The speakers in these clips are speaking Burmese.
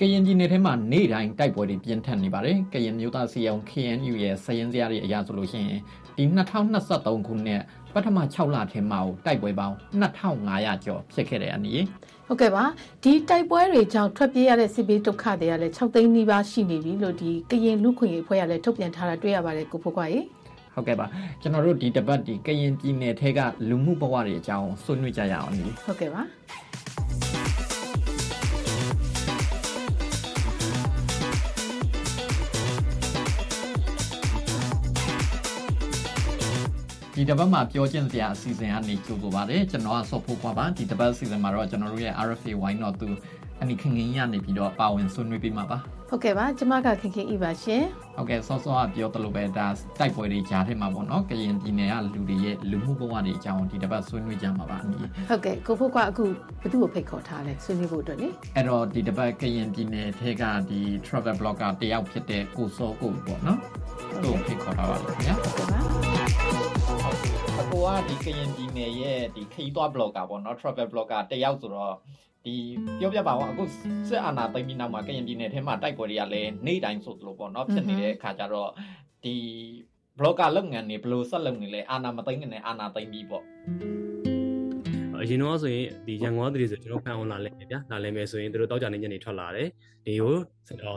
ကရင်ပြည်နယ်ထဲမှာနေ့တိုင်းတိုက်ပွဲတွေပြင်းထန်နေပါတယ်။ကရင်မျိုးသားစီအောင် KNU ရဲ့စရင်စရာတွေအရာဆိုလို့ရှိရင်ဒီ2023ခုနှစ်ပထမ6လထဲမှာတိုက်ပွဲပေါင်း2500ကျော်ဖြစ်ခဲ့တဲ့အနည်းဟုတ်ကဲ့ပါဒီတိုက်ပွဲတွေကြောင့်ထွက်ပြေးရတဲ့စစ်ဘေးဒုက္ခတွေကလည်း6သိန်းနီးပါးရှိနေပြီလို့ဒီကရင်လူခွင့်ရေးအဖွဲ့ကလည်းထုတ်ပြန်ထားတာတွေ့ရပါတယ်ကိုဖိုးကွာရေဟုတ်ကဲ့ပါကျွန်တော်တို့ဒီတပတ်ဒီကရင်ပြည်နယ်ထဲကလူမှုဘဝတွေအကြောင်းဆွေးနွေးကြရအောင်နိဟုတ်ကဲ့ပါ ဒီတပတ်မှာပြောချင်းစရာအစီအစဉ်ကနေကြိုဆိုပါတယ်ကျွန်တော်ကဆော့ဖို့ခွာပါဒီတပတ်အစီအစဉ်မှာတော့ကျွန်တော်တို့ရဲ့ RFA wine not to အနိခင်ခင်ရနေပြီးတော့ပါဝင်ဆွေးနွေးပေးမှာပါဟုတ်ကဲ့ပါကျမကခင်ခင်ဤပါရှင်ဟုတ်ကဲ့ဆော့ဆော့ကပြောသလိုပဲဒါတိုက်ပွဲတွေကြားထဲမှာပေါ့နော်ကရင်ပြည်နယ်ကလူတွေရဲ့လူမှုဘဝတွေအကြောင်းဒီတစ်ပတ်ဆွေးနွေးကြမှာပါအနီဟုတ်ကဲ့ကိုဖို့ကအခုဘသူ့ကိုဖိတ်ခေါ်ထားလဲဆွေးနွေးဖို့အတွက်လေအဲ့တော့ဒီတစ်ပတ်ကရင်ပြည်နယ်ထဲကဒီ travel blogger တယောက်ဖြစ်တဲ့ကိုစောကိုပေါ့နော်သူ့ကိုဖိတ်ခေါ်ထားပါလို့ခင်ဗျာဟုတ်ကဲ့ပါ အကိုကဒီကရင်ပြည်နယ်ရဲ့ဒီခရီးသွား blogger ပေါ့နော် travel blogger တယောက်ဆိုတော့ဒီပြောပြပါအောင်အခုစစ်အာဏာသိမ်းပြီးနောက်မှာကရင်ပြည်နယ်ထဲမှာတိုက်ပွဲတွေကလည်းနေ့တိုင်းဆိုသလိုပေါ့နော်ဖြစ်နေတဲ့အခါကျတော့ဒီ blogger လုပ်ငန်းတွေဘယ်လိုဆက်လုပ်နေလဲအာဏာမသိမ်းခင်နဲ့အာဏာသိမ်းပြီးပေါ့ အရင်တော့ဆိုရင်ဒီရန်ကုန်ကတည်းဆိုကျွန်တော်ဖန်အောင်လာလဲဗျာလာလဲမယ်ဆိုရင်တို့တောက်ကြနေညနေထွက်လာတယ်ဒီကို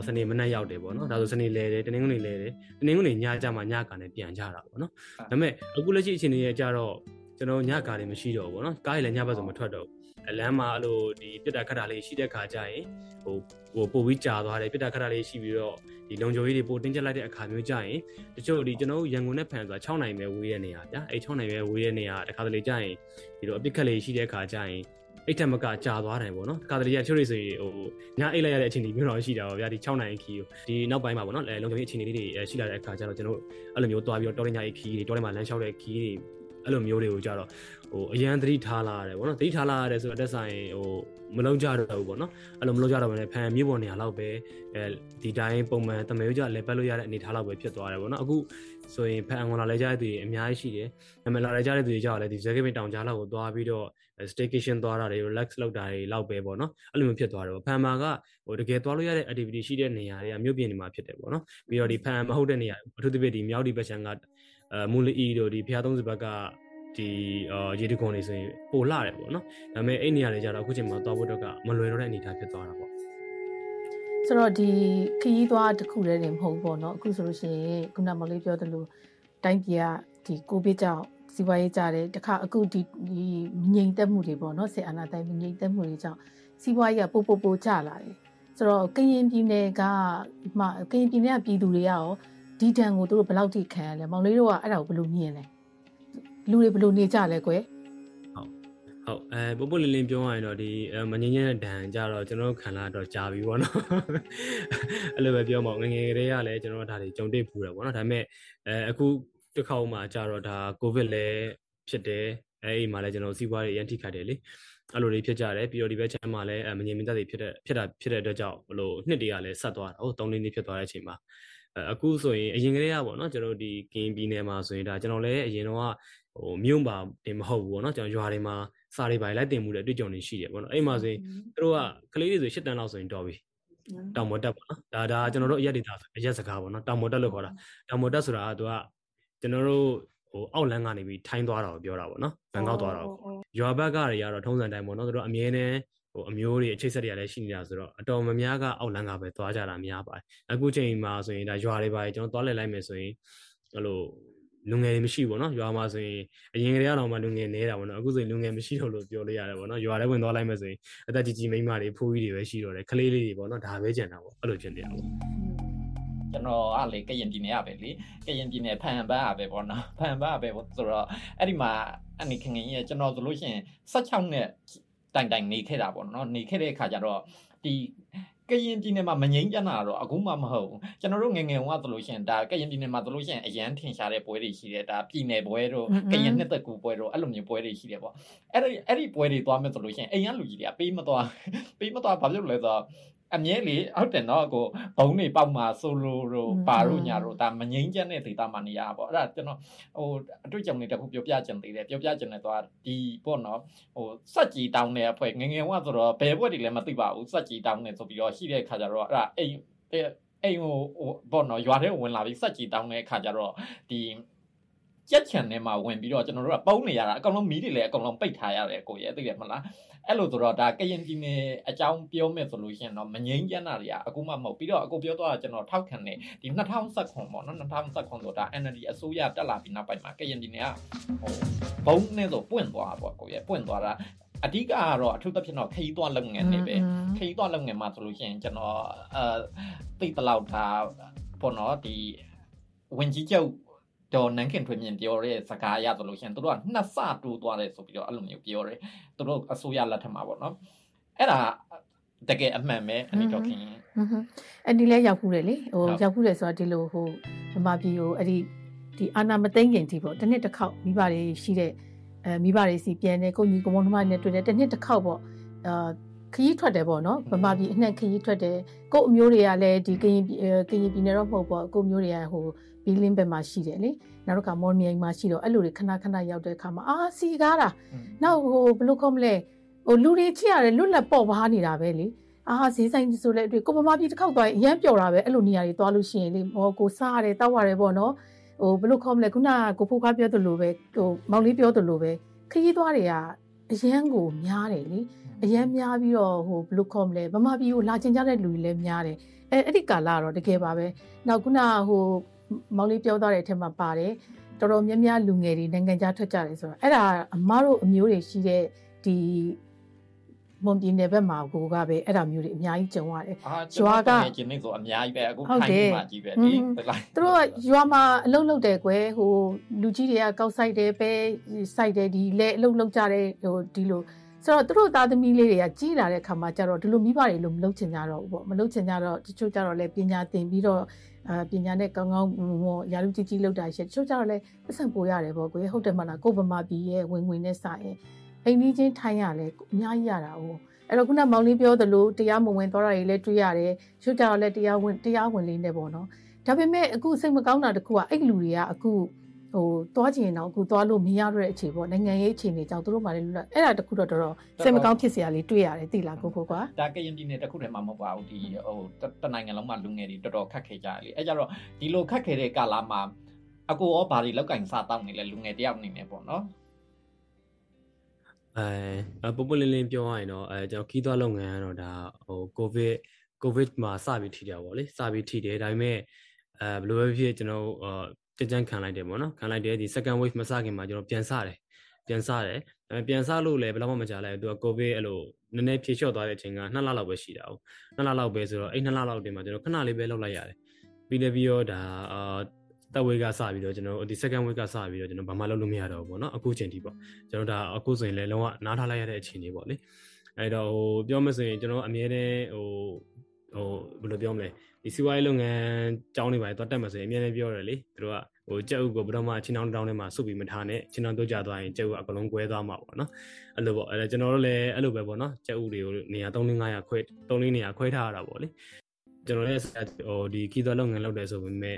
စနေမနက်ရောက်တယ်ပေါ့နော်ဒါဆိုစနေလဲတယ်တနင်္ဂနွေလဲတယ်တနင်္ဂနွေညကြမှာညကာနဲ့ပြန်ကြတာပေါ့နော်ဒါပေမဲ့အခုလက်ရှိအချိန်ကြီးကြတော့ကျွန်တော်ညကာတွေမရှိတော့ဘူးပေါ့နော်ကားရည်လည်းညဘက်ဆိုမထွက်တော့ဘူး လမ်းမှာအဲ့လိုဒီပြစ်တာခတ်တာလေးရှိတဲ့ခါကျရင်ဟိုဟိုပို့ပြီးကြာသွားတယ်ပြစ်တာခတ်တာလေးရှိပြီးတော့ဒီလုံခြုံရေးတွေပို့တင်းကျပ်လိုက်တဲ့အခါမျိုးကျရင်တချို့ဒီကျွန်တော်ရန်ကုန်နဲ့ဖန်ဆိုတာ6နိုင်ပဲဝေးတဲ့နေရာဗျာအဲ့6နိုင်ပဲဝေးတဲ့နေရာတခါတလေကျရင်ဒီလိုအပစ်ခတ်လေးရှိတဲ့အခါကျရင်အိတ်ထက်မကကြာသွားတယ်ပေါ့နော်တခါတလေကချို့တွေဆိုရင်ဟိုညအိတ်လိုက်ရတဲ့အချိန်ဒီမျိုးတော့ရှိတာပါဗျာဒီ6နိုင်ခီကိုဒီနောက်ပိုင်းမှာပေါ့နော်လုံခြုံရေးအချိန်လေးတွေရှိလာတဲ့အခါကျတော့ကျွန်တော်အဲ့လိုမျိုးသွားပြီးတော့တော်ရညအိတ်ခီတွေတော်ရမှာလမ်းလျှောက်တဲ့ခီတွေ အဲ့လိုမျိုးတွေကိုကြတော့ဟိုအရန်သတိထားလာရတယ်ဗောနော်သတိထားလာရတယ်ဆိုတော့တက်ဆိုင်ဟိုမလုံးကြတော့ဘူးဗောနော်အဲ့လိုမလုံးကြတော့ဘဲဖန်မြေပေါ်နေရာလောက်ပဲအဲဒီတိုင်းပုံမှန်တမယုတ်ကြလဲပတ်လို့ရတဲ့အနေထားလောက်ပဲဖြစ်သွားတယ်ဗောနော်အခုဆိုရင်ဖန်ဝင်လာလဲကြတဲ့သူတွေအများကြီးရှိတယ်ဒါပေမဲ့လာလဲကြတဲ့သူတွေကြောက်လဲဒီ Zagabin တောင်ကြားလောက်ကိုသွားပြီးတော့ staycation သွားတာတွေ relax လုပ်တာတွေလောက်ပဲပေါ့နော်အဲ့လိုမျိုးဖြစ်သွားတယ်ပေါ့ဖန်မာကဟိုတကယ်သွားလို့ရတဲ့ activity ရှိတဲ့နေရာတွေကမြို့ပြင်တွေမှာဖြစ်တယ်ပေါ့နော်ပြီးတော့ဒီဖန်မဟုတ်တဲ့နေရာအထူးသဖြင့်ဒီမြောက်ဒီဘက်ချန်က အဲမူလီတို့ဒီဖျားသုံးစဘက်ကဒီအာရေတခွန်တွေဆိုရင်ပိုလာတယ်ပေါ့နော်ဒါပေမဲ့အဲ့နေရာတွေကြတော့အခုချိန်မှာသွားဖို့တော့ကမလွယ်တော့တဲ့အနေအထားဖြစ်သွားတာပေါ့ဆိုတော့ဒီခရီးသွားတစ်ခုတည်းနေမဟုတ်ဘူးပေါ့နော်အခုဆိုလို့ရှိရင်ခုနမလေးပြောသလိုတိုင်းပြည်ကဒီကိုဗစ်ကြောင့်စီးပွားရေးကြတယ်တခါအခုဒီဒီငြိမ်သက်မှုတွေပေါ့နော်ဆေအာနာတိုင်းငြိမ်သက်မှုတွေကြောင့်စီးပွားရေးကပိုပိုပိုကျလာတယ်ဆိုတော့ကရင်ပြည်နယ်ကမှကရင်ပြည်နယ်ကပြည်သူတွေကရော ဒီတန်ကိုတို့ဘယ်လောက်ထိခံရလဲမောင်လေးတို့ကအဲ့ဒါကိုဘယ်လိုမြင်လဲလူတွေဘယ်လိုနေကြလဲကွယ်ဟုတ်အဲပုပ်ပုလင်းလင်းပြောရရင်တော့ဒီမငင်းငင်းတဲ့ဒဏ်ကြတော့ကျွန်တော်ခံလာတော့ကြာပြီပေါ့နော်အဲ့လိုပဲပြောမှာငငယ်ကလေးကလည်းကျွန်တော်ဒါတွေကြုံတွေ့ဖူးတယ်ပေါ့နော်ဒါပေမဲ့အဲအခုတစ်ခေါက်မှကြတော့ဒါကိုဗစ်လည်းဖြစ်တယ်အဲဒီမှာလည်းကျွန်တော်စီးပွားရေးအရင်ထိခိုက်တယ်လေအဲ့လိုလေးဖြစ်ကြတယ်ပြီးတော့ဒီဘက်ချမ်းမှာလည်းမငြိမ်မသက်တွေဖြစ်တဲ့ဖြစ်တာဖြစ်တဲ့အတွက်ကြောင့်ဘလို့နှစ်တည်းကလည်းဆက်သွားတာဟုတ်၃နှစ်နှစ်ဖြစ်သွားတဲ့အချိန်မှာ အခုဆိုရင်အရင်ကလေးကပေါ့နော်ကျွန်တော်ဒီကင်းပြည်နယ်မှာဆိုရင်ဒါကျွန်တော်လည်းအရင်တော့ဟိုမြို့မှာတင်မဟုတ်ဘူးပေါ့နော်ကျွန်တော်ရွာတွေမှာစာတွေပါလိုက်တင်မှုတဲ့အတွေ့အကြုံတွေရှိတယ်ပေါ့နော်အဲ့မှာဆိုရင်သူတို့ကကလေးတွေဆို၈တန်းလောက်ဆိုရင်တော်ပြီတောင်မော်တက်ပေါ့နော်ဒါဒါကျွန်တော်တို့အရက်ဒေတာဆိုအရက်စကားပေါ့နော်တောင်မော်တက်လို့ခေါ်တာတောင်မော်တက်ဆိုတာကသူကကျွန်တော်တို့ဟိုအောက်လန်းကနေပြီးထိုင်းသွားတာကိုပြောတာပေါ့နော်ဘန်ကောက်သွားတာကိုရွာဘက်ကတွေကတော့ထုံးစံတိုင်းပေါ့နော်သူတို့အမြဲတမ်း ဟိုအမျိုးတွေအချိတ်ဆက်တွေကလည်းရှိနေတာဆိုတော့အတော်မများကအောက်လန်းကပဲသွားကြတာများပါတယ်အခုချိန်မှာဆိုရင်ဒါရွာတွေပါကျွန်တော်သွားလဲလိုက်မယ်ဆိုရင်အဲ့လိုလူငယ်တွေမရှိဘူးเนาะရွာမှာဆိုရင်အရင်ကတည်းကတော့မှလူငယ်နေတာပေါ့နော်အခုဆိုရင်လူငယ်မရှိတော့လို့ပြောလို့ရတယ်ပေါ့နော်ရွာထဲဝင်သွားလိုက်မယ်ဆိုရင်အသက်ကြီးကြီးမိန်းမတွေဖိုးကြီးတွေပဲရှိတော့တယ်ကလေးလေးတွေပေါ့နော်ဒါပဲကြံတာပေါ့အဲ့လိုဖြစ်နေတာပေါ့ကျွန်တော်ကလေကရင်ပြည်နယ်ကပဲလေကရင်ပြည်နယ်ဖန်ပန်းကပဲပေါ့နော်ဖန်ပန်းကပဲပေါ့ဆိုတော့အဲ့ဒီမှာအနေခင်ခင်ကြီးကျွန်တော်ဆိုလို့ရှိရင်16နှစ် တိုင်တိုင်နေခဲ့တာပေါ့နော်နေခဲ့တဲ့အခါကျတော့ဒီကရင်ပြည်နယ်မှာမငိမ့်ကြတာတော့အခုမှမဟုတ်ဘူးကျွန်တော်တို့ငငယ်ကဆိုလို့ရှိရင်ဒါကရင်ပြည်နယ်မှာဆိုလို့ရှိရင်အရန်ထင်ရှားတဲ့ပွဲတွေရှိတယ်ဒါပြည်နယ်ပွဲတို့ကရင်နှစ်သက်ကူပွဲတို့အဲ့လိုမျိုးပွဲတွေရှိတယ်ပေါ့အဲ့ဒီအဲ့ဒီပွဲတွေသွားမယ်ဆိုလို့ရှိရင်အိမ်ကလူကြီးတွေကပေးမသွားပေးမသွားဘာဖြစ်လို့လဲဆိုတော့ အမြဲလေဟုတ်တယ်နော်ကိုဘုံနေပေါက်မှာဆိုလိုတို့ပါတို့ညာတို့ဒါမငိမ့်ချက်တဲ့ဒေတာမှာနေရပါပေါ့အဲ့ဒါကျွန်တော်ဟိုအတွေ့အကြုံတွေတခုပြောပြချင်သေးတယ်ပြောပြချင်တယ်သွားဒီပေါ့နော်ဟိုစက်ကြီးတောင်းတဲ့အဖွဲ့ငငယ်ဝဆိုတော့ဘယ်ဘွက်တွေလည်းမသိပါဘူးစက်ကြီးတောင်းနေဆိုပြီးတော့ရှိတဲ့ခါကျတော့အဲ့ဒါအိမ်အိမ်ဟိုပေါ့နော်ရွာထဲဝင်လာပြီးစက်ကြီးတောင်းတဲ့ခါကျတော့ဒီကြက်ချန်ထဲမှာဝင်ပြီးတော့ကျွန်တော်တို့ကပုံးနေရတာအကောင်လုံးမီးတွေလည်းအကောင်လုံးပိတ်ထားရတယ်ကိုရဲ့သိတယ်မလား အဲ့လိုဆိုတော့ဒါကရင်ပြည်နယ်အကြောင်းပြောမယ်ဆိုလို့ရှိရင်တော့မငိမ့်ကျန်းတာတွေကအခုမှမဟုတ်ပြီးတော့အခုပြောတော့ကျွန်တော်ထောက်ခံနေဒီ2019ပေါ့နော်2019ဆိုတော့ NLD အစိုးရတက်လာပြီးနောက်ပိုင်းမှာကရင်ပြည်နယ်ကဟိုဘုံနဲ့ဆိုပွင့်သွားပေါ့ကိုရဲ့ပွင့်သွားတာအဓိကကတော့အထူးသဖြင့်တော့ခရီးသွားလုပ်ငန်းတွေပဲခရီးသွားလုပ်ငန်းမှာဆိုလို့ရှိရင်ကျွန်တော်အဲသိတလောက်တာပေါ့နော်ဒီဝင်ကြီးချုပ် ဒေါ်နန်းခင်ထွေမြင့်ပြောတဲ့စကားအရဆိုလို့ရှိရင်တို့ကနှစ်ဆတိုးသွားတယ်ဆိုပြီးတော့အဲ့လိုမျိုးပြောတယ်တို့အစိုးရလက်ထက်မှာပေါ့နော်အဲ့ဒါတကယ်အမှန်ပဲအနိတော်ခင်အဲ့ဒီလဲရောက်ခုတယ်လေဟိုရောက်ခုတယ်ဆိုတော့ဒီလိုဟိုဗမာပြည်ကိုအဲ့ဒီဒီအာနာမသိမ့်ခင်ဒီပေါ့တစ်နှစ်တစ်ခေါက်မိဘတွေရှိတဲ့အဲမိဘတွေစီပြန်နေကိုကြီးကိုမုံနှမနဲ့တွေ့တယ်တစ်နှစ်တစ်ခေါက်ပေါ့အာ ခရီးထွက်တယ်ပေါ့နော်ဗမာပြည်အနှံ့ခရီးထွက်တယ်ကို့အမျိုးတွေကလည်းဒီကရင်ကရင်ပြည်နယ်တော့မဟုတ်ပေါ့ကို့မျိုးတွေကဟိုဘီလင်းဘက်မှာရှိတယ်လေနောက်တစ်ခါမော်မြိုင်မှာရှိတော့အဲ့လိုတွေခဏခဏရောက်တဲ့အခါမှာအာစီကားတာနောက်ဟိုဘယ်လိုခေါ်မလဲဟိုလူတွေချစ်ရတယ်လွတ်လပ်ပေါ့ပါနေတာပဲလေအာဈေးဆိုင်ဆိုလဲအတွေ့ကိုမမပြည်တစ်ခေါက်သွားရင်အရန်ပျော်တာပဲအဲ့လိုနေရာတွေသွားလို့ရှိရင်လေဟောကိုစားရတယ်တောက်ရတယ်ပေါ့နော်ဟိုဘယ်လိုခေါ်မလဲခုနကကိုဖိုးခွားပြောသလိုပဲဟိုမောင်လေးပြောသလိုပဲခရီးသွားတွေကအရန်ကိုများတယ်လေ အရန်များပြီးတော့ဟိုဘယ်လိုခေါ်မလဲဗမာပြည်ကိုလာကျင်ကြတဲ့လူတွေလည်းများတယ်အဲအဲ့ဒီကာလကတော့တကယ်ပါပဲနောက်ခုနဟိုမောင်လေးပြောသွားတဲ့အထက်မှာပါတယ်တော်တော်များများလူငယ်တွေနိုင်ငံခြားထွက်ကြတယ်ဆိုတော့အဲ့ဒါအမားတို့အမျိုးတွေရှိတဲ့ဒီမွန်ပြည်နယ်ဘက်မှာကိုကပဲအဲ့ဒါမျိုးတွေအများကြီးကြုံရတယ်။ရွာကကျင်းနေဆိုအများကြီးပဲအခုထိုင်းမှာကြီးပဲဒီသူတို့ကရွာမှာအလုပ်လုပ်တယ်ကွယ်ဟိုလူကြီးတွေကကောက်ဆိုင်တယ်ပဲစိုက်တယ်ဒီလဲအလုပ်လုပ်ကြတယ်ဟိုဒီလို ဆိုတော့သူတို့သားသမီးလေးတွေကကြီးလာတဲ့ခါမှာကျတော့ဒီလိုမိဘတွေလို့မလုပ်ချင်ကြတော့ဘူးပေါ့မလုပ်ချင်ကြတော့တချို့ကျတော့လဲပညာသင်ပြီးတော့အာပညာနဲ့ကောင်းကောင်းရာလူကြီးကြီးလောက်တာရှိတချို့ကျတော့လဲပတ်စံပိုရတယ်ပေါ့ကိုဟုတ်တယ်မလားကိုဗမာပြည်ရဲ့ဝင်ဝင်နဲ့စာရင်အိမ်ကြီးချင်းထိုင်းရလဲအများကြီးရတာ哦အဲ့တော့ခုနမောင်လေးပြောသလိုတရားမဝင်သွားတာတွေလည်းတွေ့ရတယ်ချို့ကြတော့လဲတရားဝင်တရားဝင်လေးနဲ့ပေါ့နော်ဒါပေမဲ့အခုစိတ်မကောင်းတာတခုကအဲ့လူတွေကအခု ဟိုသွားချင်တော့အခုသွားလို့မရတော့တဲ့အခြေပေါ့နိုင်ငံရေးအခြေအနေကြောင့်သူတို့မှလည်းလွတ်အဲ့ဒါတခုတော့တော်တော်စိတ်မကောင်းဖြစ်စရာလေးတွေ့ရတယ်သိလားကိုဖို့ကွာဒါကရင်ပြည်နယ်တခုတည်းမှမဟုတ်ပါဘူးဒီဟိုတနိုင်ငံလုံးမှာလူငယ်တွေတော်တော်ခက်ခဲကြတယ်လေအဲ့ကြတော့ဒီလိုခက်ခဲတဲ့ကာလမှာအကိုရောဘာတွေလောက်ကင်စားတောင်းနေလဲလူငယ်တယောက်နေနေပေါ့နော်အဲပပလင်းလင်းပြောရရင်တော့အဲကျွန်တော်ခီးသွွားလုပ်ငန်းကတော့ဒါဟိုကိုဗစ်ကိုဗစ်မှာစပြီးထိတယ်ပေါ့လေစပြီးထိတယ်ဒါပေမဲ့အဲဘယ်လိုပဲဖြစ်ကျွန်တော် ကြကြမ်းခံလိုက်တယ်ပေါ့နော်ခံလိုက်တယ်ဒီ second wave မစခင်မှာကျွန်တော်ပြန်စတယ်ပြန်စတယ်အဲပြန်စလို့လည်းဘယ်တော့မှမကြလိုက်ဘူးသူကကိုဗစ်အဲ့လိုနည်းနည်းဖြေလျှော့သွားတဲ့အချိန်က2လလောက်ပဲရှိတာဟုတ်2လလောက်ပဲဆိုတော့အဲ့2လလောက်တင်မှာကျွန်တော်ခဏလေးပဲလောက်လိုက်ရတယ်ပြီးလည်းပြီးတော့ဒါအာတက်ဝေးကစပြီးတော့ကျွန်တော်ဒီ second week ကစပြီးတော့ကျွန်တော်ဘာမှလုပ်လို့မရတော့ဘူးပေါ့နော်အခုချိန်ထိပေါ့ကျွန်တော်ဒါအခုဆိုရင်လည်းလုံးဝနားထားလိုက်ရတဲ့အခြေအနေပေါ့လေအဲ့တော့ဟိုပြောမဆိုရင်ကျွန်တော်အမြဲတမ်းဟို ဟိုဘယ်လိုပြောမလဲဒီစီးပွားရေးလုပ်ငန်းကြောင်းတွေပါတော့တက်မှာဆိုရင်အမြဲတမ်းပြောရတယ်လေသူတို့ကဟိုကြက်ဥကိုဘယ်တော့မှချင်းတောင်းတောင်းထဲမှာစုပ်ပြီးမထားနဲ့ချင်းတောင်းတို့ကြသွားရင်ကြက်ဥကအကလုံးကွဲသွားမှာပေါ့နော်အဲ့လိုပေါ့အဲ့ကျွန်တော်တို့လည်းအဲ့လိုပဲပေါ့နော်ကြက်ဥတွေကိုနေရာ3500ခွဲ34နေရာခွဲထားရတာပေါ့လေကျွန်တော်လည်းဟိုဒီခီးသွလုပ်ငန်းလုပ်တယ်ဆိုပေမဲ့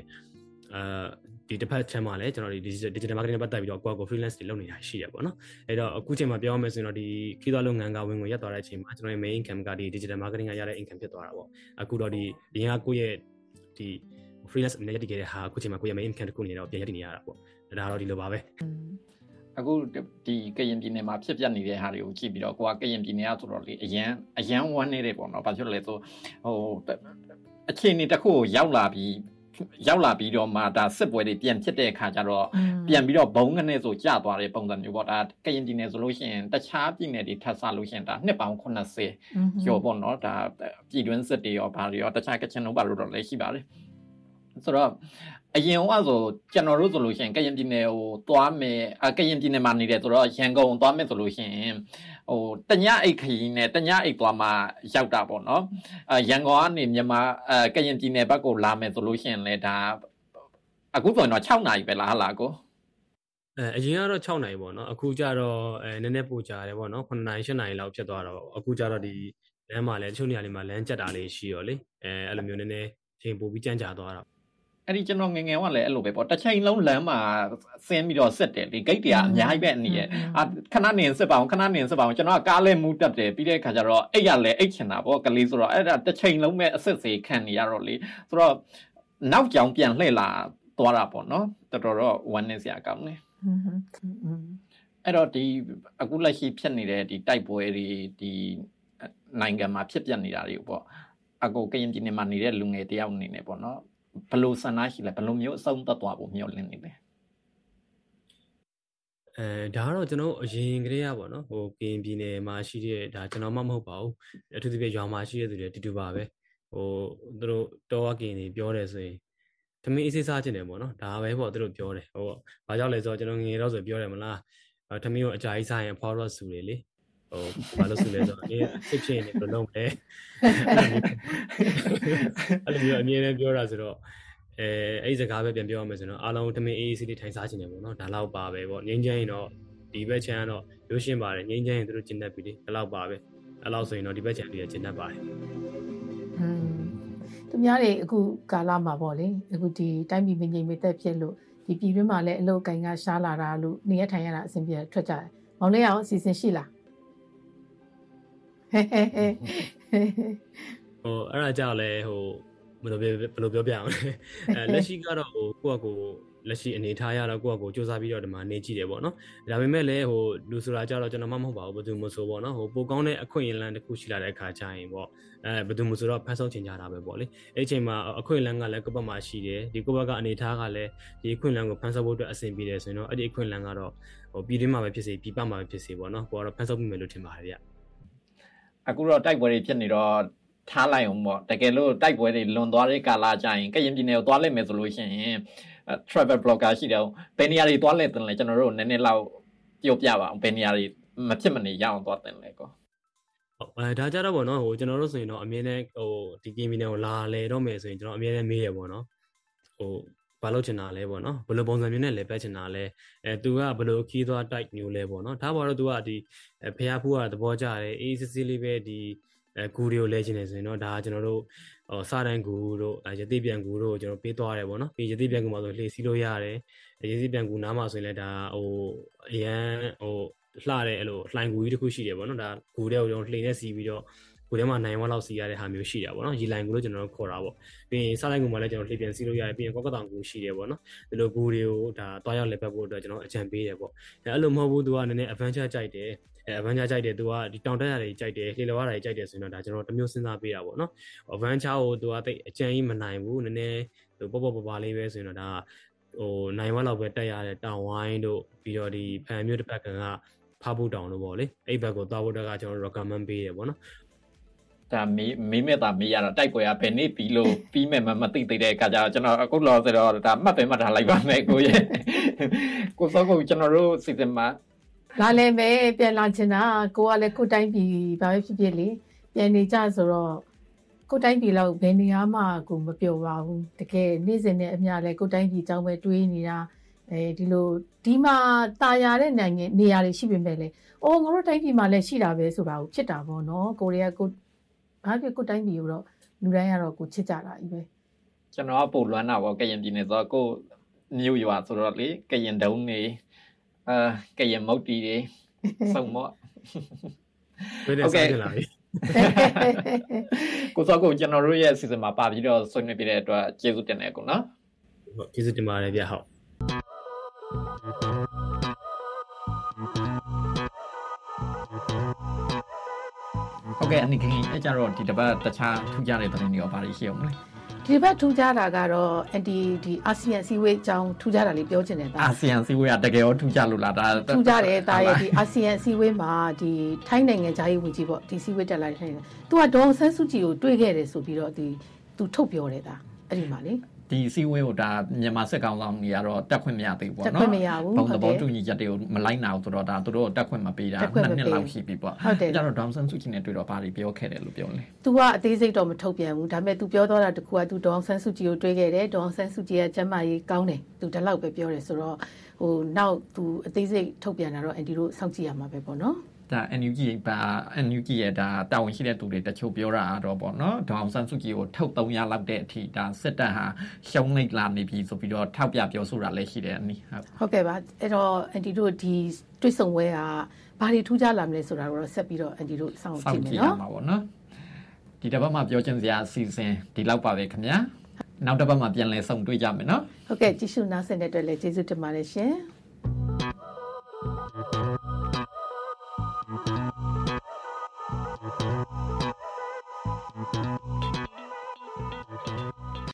အာဒီတစ်ဖက်ချမ်းမှာလည်းကျွန်တော်ဒီ digital marketing နဲ့ပတ်သက်ပြီးတော့ကိုယ့်ကို freelance တွေလုပ်နေတာရှိရပေါ့နော်အဲ့တော့အခုချိန်မှာပြောရမယ်ဆိုရင်တော့ဒီခီးသွွားလုပ်ငန်းကဝင်ငွေရက်သွားတဲ့အချိန်မှာကျွန်တော်ရဲ့ main income ကဒီ digital marketing ကရတဲ့ income ဖြစ်သွားတာပေါ့အခုတော့ဒီအရင်ကကိုယ့်ရဲ့ဒီ freelance အနေနဲ့ရည်တည်ခဲ့တဲ့ဟာအခုချိန်မှာကိုယ့်ရဲ့ main income တစ်ခုအနေနဲ့တော့ပြန်ရည်တည်နေရတာပေါ့ဒါတော့ဒီလိုပါပဲအခုဒီကရင်ပြည်နယ်မှာဖြစ်ပျက်နေတဲ့ဟာတွေကိုကြည့်ပြီးတော့ကိုကကရင်ပြည်နယ်ကဆိုတော့လေအရန်အရန်ဝမ်းနေတယ်ပေါ့နော်ဘာဖြစ်လို့လဲဆိုဟိုအခြေအနေတစ်ခုကိုရောက်လာပြီး ရောက်လာပြီးတော့မှဒါစစ်ပွဲတွေပြန်ဖြစ်တဲ့အခါကျတော့ပြန်ပြီးတော့ဘုံကနေဆိုကျသွားတဲ့ပုံစံမျိုးပေါ့ဒါကရင်ပြည်နယ်ဆိုလို့ရှိရင်တခြားပြည်နယ်တွေထပ်ဆလို့ရှိရင်ဒါနှစ်ပေါင်း80ကျော်ပေါ့နော်ဒါပြည်တွင်းစစ်တွေရောဘာတွေရောတခြားကချင်တို့ဘာလို့တော့လည်းရှိပါတယ်ဆိုတော့အရင်ကဆိုကျွန်တော်တို့ဆိုလို့ရှိရင်ကရင်ပြည်နယ်ကိုသွားမယ်အကရင်ပြည်နယ်မှာနေတယ်ဆိုတော့ရန်ကုန်သွားမယ်ဆိုလို့ရှိရင် ဟိုတညအိတ်ခရီးနဲ့တညအိတ်သွားမှရောက်တာပေါ့နော်အရန်ကုန်ကနေမြန်မာအကရင်ပြည်နယ်ဘက်ကိုလာမယ်ဆိုလို့ရှိရင်လည်းဒါအခုဆိုရင်တော့6နာရီပဲလားဟလားကိုအဲအရင်ကတော့6နာရီပေါ့နော်အခုကျတော့အဲနည်းနည်းပိုကြာတယ်ပေါ့နော်9နာရီ10နာရီလောက်ဖြစ်သွားတော့အခုကျတော့ဒီလမ်းမှာလည်းတချို့နေရာတွေမှာလမ်းကျက်တာလေးရှိရောလေအဲအဲ့လိုမျိုးနည်းနည်းချိန်ပိုပြီးကြမ်းကြာသွားတာ အဲ့ဒီကျွန်တော်ငငယ်ကလည်းအဲ့လိုပဲပေါ့တစ်ချိန်လုံးလမ်းမှာဆင်းပြီးတော့ဆက်တယ်ဒီဂိတ်တွေကအများကြီးပဲအနေရဲ့အာခဏနေစစ်ပါအောင်ခဏနေစစ်ပါအောင်ကျွန်တော်ကကားလဲမူးတက်တယ်ပြီးတဲ့ခါကျတော့အဲ့ရလဲအိတ်ချင်တာပေါ့ကလေးဆိုတော့အဲ့ဒါတစ်ချိန်လုံးပဲအစစ်စေခံနေရတော့လေဆိုတော့နောက်ကြောင်ပြန်လှည့်လာသွားတာပေါ့နော်တော်တော်တော့ one နဲ့စရာကောင်းတယ်အဲ့တော့ဒီအခုလက်ရှိဖြစ်နေတဲ့ဒီတိုက်ပွဲတွေဒီနိုင်ငံမှာဖြစ်ပြနေတာတွေပေါ့အကိုကရင်ပြည်နယ်မှာနေတဲ့လူငယ်တယောက်အနေနဲ့ပေါ့နော် ဘလို့ဆန္ဒရှိလဲဘလို့မျိုးအဆုံးသတ်သွားဖို့မျှော်လင့်နေလဲအဲဒါကတော့ကျွန်တော်အရင်ကတည်းကပေါ့နော်ဟိုကရင်ပြည်နယ်မှာရှိတဲ့ဒါကျွန်တော်မှမဟုတ်ပါဘူးအထူးသဖြင့်ရွာမှာရှိတဲ့သူတွေတူတူပါပဲဟိုသူတို့တောကင်တွေပြောတယ်ဆိုရင်သမီးအေးစေးစားခြင်းတယ်ပေါ့နော်ဒါပဲပေါ့သူတို့ပြောတယ်ဟိုဘာကြောင့်လဲဆိုတော့ကျွန်တော်ငငယ်တော့ဆိုပြောတယ်မလားသမီးကိုအကြာကြီးစားရင်ဖွာတော့ဆူတယ်လေ ဟိုဘာလို့ဆူလဲဆိုတော့အေးစစ်ဖြစ်နေဘယ်လိုလုပ်လဲအဲ့လိုမျိုးအမြဲတမ်းပြောတာဆိုတော့အဲအဲ့ဒီစကားပဲပြန်ပြောရမယ်ဆိုတော့အားလုံးသမီးအေးအေးဆေးလေးထိုင်စားခြင်းတယ်ပေါ့နော်ဒါတော့ပါပဲပေါ့ငင်းချမ်းရင်တော့ဒီဘက်ချမ်းကတော့ရိုးရှင်းပါတယ်ငင်းချမ်းရင်တို့ကျင်တတ်ပြီလေဒါတော့ပါပဲအဲ့လောက်ဆိုရင်တော့ဒီဘက်ချမ်းတွေကကျင်တတ်ပါတယ်อืมသူများတွေအခုကာလမှာပေါ့လေအခုဒီတိုင်းပြည်မငြိမ်မသက်ဖြစ်လို့ဒီပြည်တွင်းမှာလည်းအလုပ်ကိုင်ကရှားလာတာလို့နေရထိုင်ရတာအဆင်ပြေထွက်ကြတယ်မောင်လေးအောင်အစီအစဉ်ရှိလား ဟဲဟဲဟဲဟိုအဲ့ဒါကြောင့်လဲဟိုဘယ်လိုဘယ်လိုပြောပြအောင်လဲအဲလက်ရှိကတော့ဟိုကိုယ့်အကိုလက်ရှိအနေထားရတော့ကိုယ့်အကိုစူးစမ်းပြီးတော့ဒီမှာနေကြည့်တယ်ပေါ့နော်ဒါပေမဲ့လည်းဟိုလူဆိုတာကြတော့ကျွန်တော်မှမဟုတ်ပါဘူးဘယ်သူမှဆိုပေါ့နော်ဟိုပိုကောင်းတဲ့အခွင့်အလမ်းတစ်ခုရှိလာတဲ့အခါကျရင်ပေါ့အဲဘယ်သူမှဆိုတော့ဖန်ဆောင်ချင်ကြတာပဲပေါ့လေအဲ့ချိန်မှာအခွင့်အလမ်းကလည်းကိုယ့်ဘက်မှာရှိတယ်ဒီကိုယ့်ဘက်ကအနေထားကလည်းဒီအခွင့်အလမ်းကိုဖန်ဆောင်ဖို့အတွက်အဆင်ပြေတယ်ဆိုရင်တော့အဲ့ဒီအခွင့်အလမ်းကတော့ဟိုပြည်တွင်းမှာပဲဖြစ်စေပြည်ပမှာပဲဖြစ်စေပေါ့နော်ကိုကတော့ဖန်ဆောင်ပြီးမယ်လို့ထင်ပါတယ်ဗျ အခုတော့တိုက်ပွဲတွေဖြစ်နေတော့ထားလိုက်အောင်ပေါ့တကယ်လို့တိုက်ပွဲတွေလွန်သွားတဲ့ကာလကြရင်ကရင်ပြည်နယ်ကိုသွားလိုက်မယ်ဆိုလို့ရှိရင် travel blogger ရှိတယ်ဘယ်နေရာတွေသွားလဲတင်လဲကျွန်တော်တို့နည်းနည်းလောက်ပြောပြပါအောင်ဘယ်နေရာတွေမဖြစ်မနေရအောင်သွားတင်လဲကောအဲဒါကြတော့ဗောနော်ဟိုကျွန်တော်တို့ဆိုရင်တော့အမြဲတမ်းဟိုဒီကင်းမီနယ်ကိုလာလဲတော့မယ်ဆိုရင်ကျွန်တော်အမြဲတမ်းမေးရဗောနော်ဟို ဘာလို့ချင်တာလဲပေါ့နော်ဘယ်လိုပုံစံမျိုးနဲ့လဲပဲချင်တာလဲအဲသူကဘယ်လိုခီးသွားတိုက်မျိုးလဲပေါ့နော်ဒါပေါ်တော့သူကဒီဖះဖူးကသဘောကျတယ်အေးစစ်စစ်လေးပဲဒီအဲဂူတွေကိုလဲချင်တယ်ဆိုရင်တော့ဒါကကျွန်တော်တို့ဟိုစာတန်ဂူတို့ရတိပြန်ဂူတို့ကျွန်တော်ပေးသွားတယ်ပေါ့နော်ပြီးရတိပြန်ဂူမှာဆိုလှေစီးလို့ရတယ်ရတိပြန်ဂူနားမှာဆိုရင်လည်းဒါဟိုအရန်ဟိုလှတဲ့အဲ့လိုလှိုင်ဂူကြီးတစ်ခုရှိတယ်ပေါ့နော်ဒါဂူတဲ့ကိုကျွန်တော်လှေနဲ့စီးပြီးတော့ ကိုထဲမှာနိုင်ဝက်လောက်စီရတဲ့ဟာမျိုးရှိတာပေါ့နော်ရီလိုင်ကူလို့ကျွန်တော်တို့ခေါ်တာပေါ့ပြီးရင်စားလိုက်ကူမှာလည်းကျွန်တော်လှည့်ပြန်စီလို့ရတယ်ပြီးရင်ကော့ကတောင်ကူရှိတယ်ပေါ့နော်ဒီလိုကူတွေကိုဒါတွားရောက်လက်ပတ်ဖို့အတွက်ကျွန်တော်အကြံပေးတယ်ပေါ့အဲအဲ့လိုမဟုတ်ဘူးသူကနည်းနည်း adventure ကြိုက်တယ်အဲ adventure ကြိုက်တယ်သူကဒီတောင်တက်ရတွေကြိုက်တယ်လှေလောရတွေကြိုက်တယ်ဆိုရင်တော့ဒါကျွန်တော်တမျိုးစဉ်းစားပေးတာပေါ့နော် adventure ကိုသူကတိတ်အကြံကြီးမနိုင်ဘူးနည်းနည်းဟိုပေါ့ပေါ့ပပလေးပဲဆိုရင်တော့ဒါဟိုနိုင်ဝက်လောက်ပဲတက်ရတဲ့တောင်ဝိုင်းတို့ပြီးတော့ဒီဖန်မျိုးတစ်ဖက်ကဖားဖို့တောင်လို့ပေါ့လေအဲ့ဘက်ကိုသွားဖို့တက်ကကျွန်တော် recommend ပေးတယ်ပေါ့နော် ဒါမေးမေးမဲ့တာမေးရတာတိုက်ပွဲကဘယ်နေ့ပြီးလို့ပြီးမဲ့မမသိသေးတဲ့အခါကျတော့ကျွန်တော်အခုလောဆိုတော့ဒါမှတ်ပဲမှတ်ထားလိုက်ပါမယ်ကိုရဲ့ကိုစောကိုကျွန်တော်တို့စီစဉ်မှာလာလဲပဲပြန်လာချင်တာကိုကလည်းကိုတိုင်းပြည်ဘာပဲဖြစ်ဖြစ်လေပြန်နေကြဆိုတော့ကိုတိုင်းပြည်လောက်ဘယ်နေရာမှကိုမပြောပါဘူးတကယ်နေ့စဉ်နဲ့အမျှလဲကိုတိုင်းပြည်အကြောင်းပဲတွေးနေတာအဲဒီလိုဒီမှာตาရတဲ့နိုင်ငံနေရာတွေရှိပေမဲ့လေအော်ငါတို့တိုင်းပြည်မှာလည်းရှိတာပဲဆိုတာကိုဖြစ်တာပေါ့နော်ကိုရီးယားကို ဘာဖြစ်ကိုတိုင်းပြည်ကိုတော့လူတိုင်းကတော့ကိုချစ်ကြတာကြီးပဲကျွန်တော်ကပို့လွမ်းတာပေါ့ကရင်ပြည်နယ်ဆိုတော့ကိုမြို့ရွာဆိုတော့လေကရင်တုံးနေအာကရင်မုတ်တီတွေစုံမော့ဘယ်နဲ့ဆက်ကြလာပြီကိုစောကိုကျွန်တော်တို့ရဲ့အစီအစဉ်မှာပါပြီးတော့ဆွေးနွေးပြတဲ့အတွက်ကျေးဇူးတင်တယ်ကိုနော်ဟုတ်ကျေးဇူးတင်ပါတယ်ဗျဟုတ် ကဲ့အနိခင်အဲ့ကြတော့ဒီတပတ်တခြားထူးခြားတဲ့သတင်းတွေရောဘာတွေရှိအောင်လဲဒီဘက်ထူးခြားတာကတော့အန်တီဒီအာဆီယံစီဝေးအကြောင်းထူးခြားတာလေးပြောချင်တယ်ဒါအာဆီယံစီဝေးကတကယ်ရောထူးခြားလို့လားဒါထူးခြားတယ်ဒါရဲ့ဒီအာဆီယံစီဝေးမှာဒီထိုင်းနိုင်ငံဂျာရေးဝန်ကြီးပေါ့ဒီစီဝေးတက်လာတဲ့ထိုင်းနိုင်ငံသူကဒေါ်ဆန်းစုကြည်ကိုတွေ့ခဲ့တယ်ဆိုပြီးတော့ဒီသူထုတ်ပြောတယ်ဒါအဲ့ဒီမှာလေ ဒီစီဝေးကိုဒါမြန်မာစစ်ကောင်ဆောင်တွေကတော့တက်ခွင့်မရသေးဘူးပေါ့နော်တက်ခွင့်မရဘူးဘုံသဘောတူညီချက်တွေကိုမလိုက်နိုင်ဘူးဆိုတော့ဒါသူတို့တက်ခွင့်မပေးတာနှစ်နှစ်လောက်ရှိပြီပေါ့ဟုတ်တယ်ကျတော့ဒေါန်ဆန်စုကြည်နဲ့တွေ့တော့ဘာတွေပြောခဲ့တယ်လို့ပြောလဲ तू ကအသေးစိတ်တော့မထုတ်ပြန်ဘူးဒါပေမဲ့ तू ပြောတော့တာတခုက तू ဒေါန်ဆန်စုကြည်ကိုတွေ့ခဲ့တယ်ဒေါန်ဆန်စုကြည်ရဲ့ကျမ်းမာရေးကောင်းတယ် तू ဒီလောက်ပဲပြောတယ်ဆိုတော့ဟိုနောက် तू အသေးစိတ်ထုတ်ပြန်တာတော့အန်တီတို့စောင့်ကြည့်ရမှာပဲပေါ့နော် ဒါ NUG ပါ NUG ရဲ့ဒါတာဝန်ရှိတဲ့သူတွေတချို့ပြောတာတော့ပေါ့နော်ဒေါအောင်ဆန်းစုကြည်ကိုထုတ်300လောက်တဲ့အထိဒါစစ်တပ်ဟာရှုံးနေလာနေပြီဆိုပြီးတော့ထောက်ပြပြောဆိုတာလည်းရှိတယ်အနီဟုတ်ဟုတ်ကဲ့ပါအဲ့တော့အန်တီတို့ဒီတွစ်ဆုံဝဲကဘာတွေထူးခြားလာမလဲဆိုတာကိုတော့ဆက်ပြီးတော့အန်တီတို့စောင့်စောကြင့်ည့်ကြမယ်ည့်ရနော်မှာပေါ့နော်ဒီတစ်ပတ်မှာပြောချင်စရာအစီအစဉ်ဒီလောက်ပါပဲခင်ဗျာနောက်တစ်ပတ်မှာပြန်လည်ဆုံတွေ့ကြမယ်နော်ဟုတ်ကဲ့ကြည့်ရှုနားဆင်တဲ့အတွက်လည်းကျေးဇူးတင်ပါတယ်ရှင်။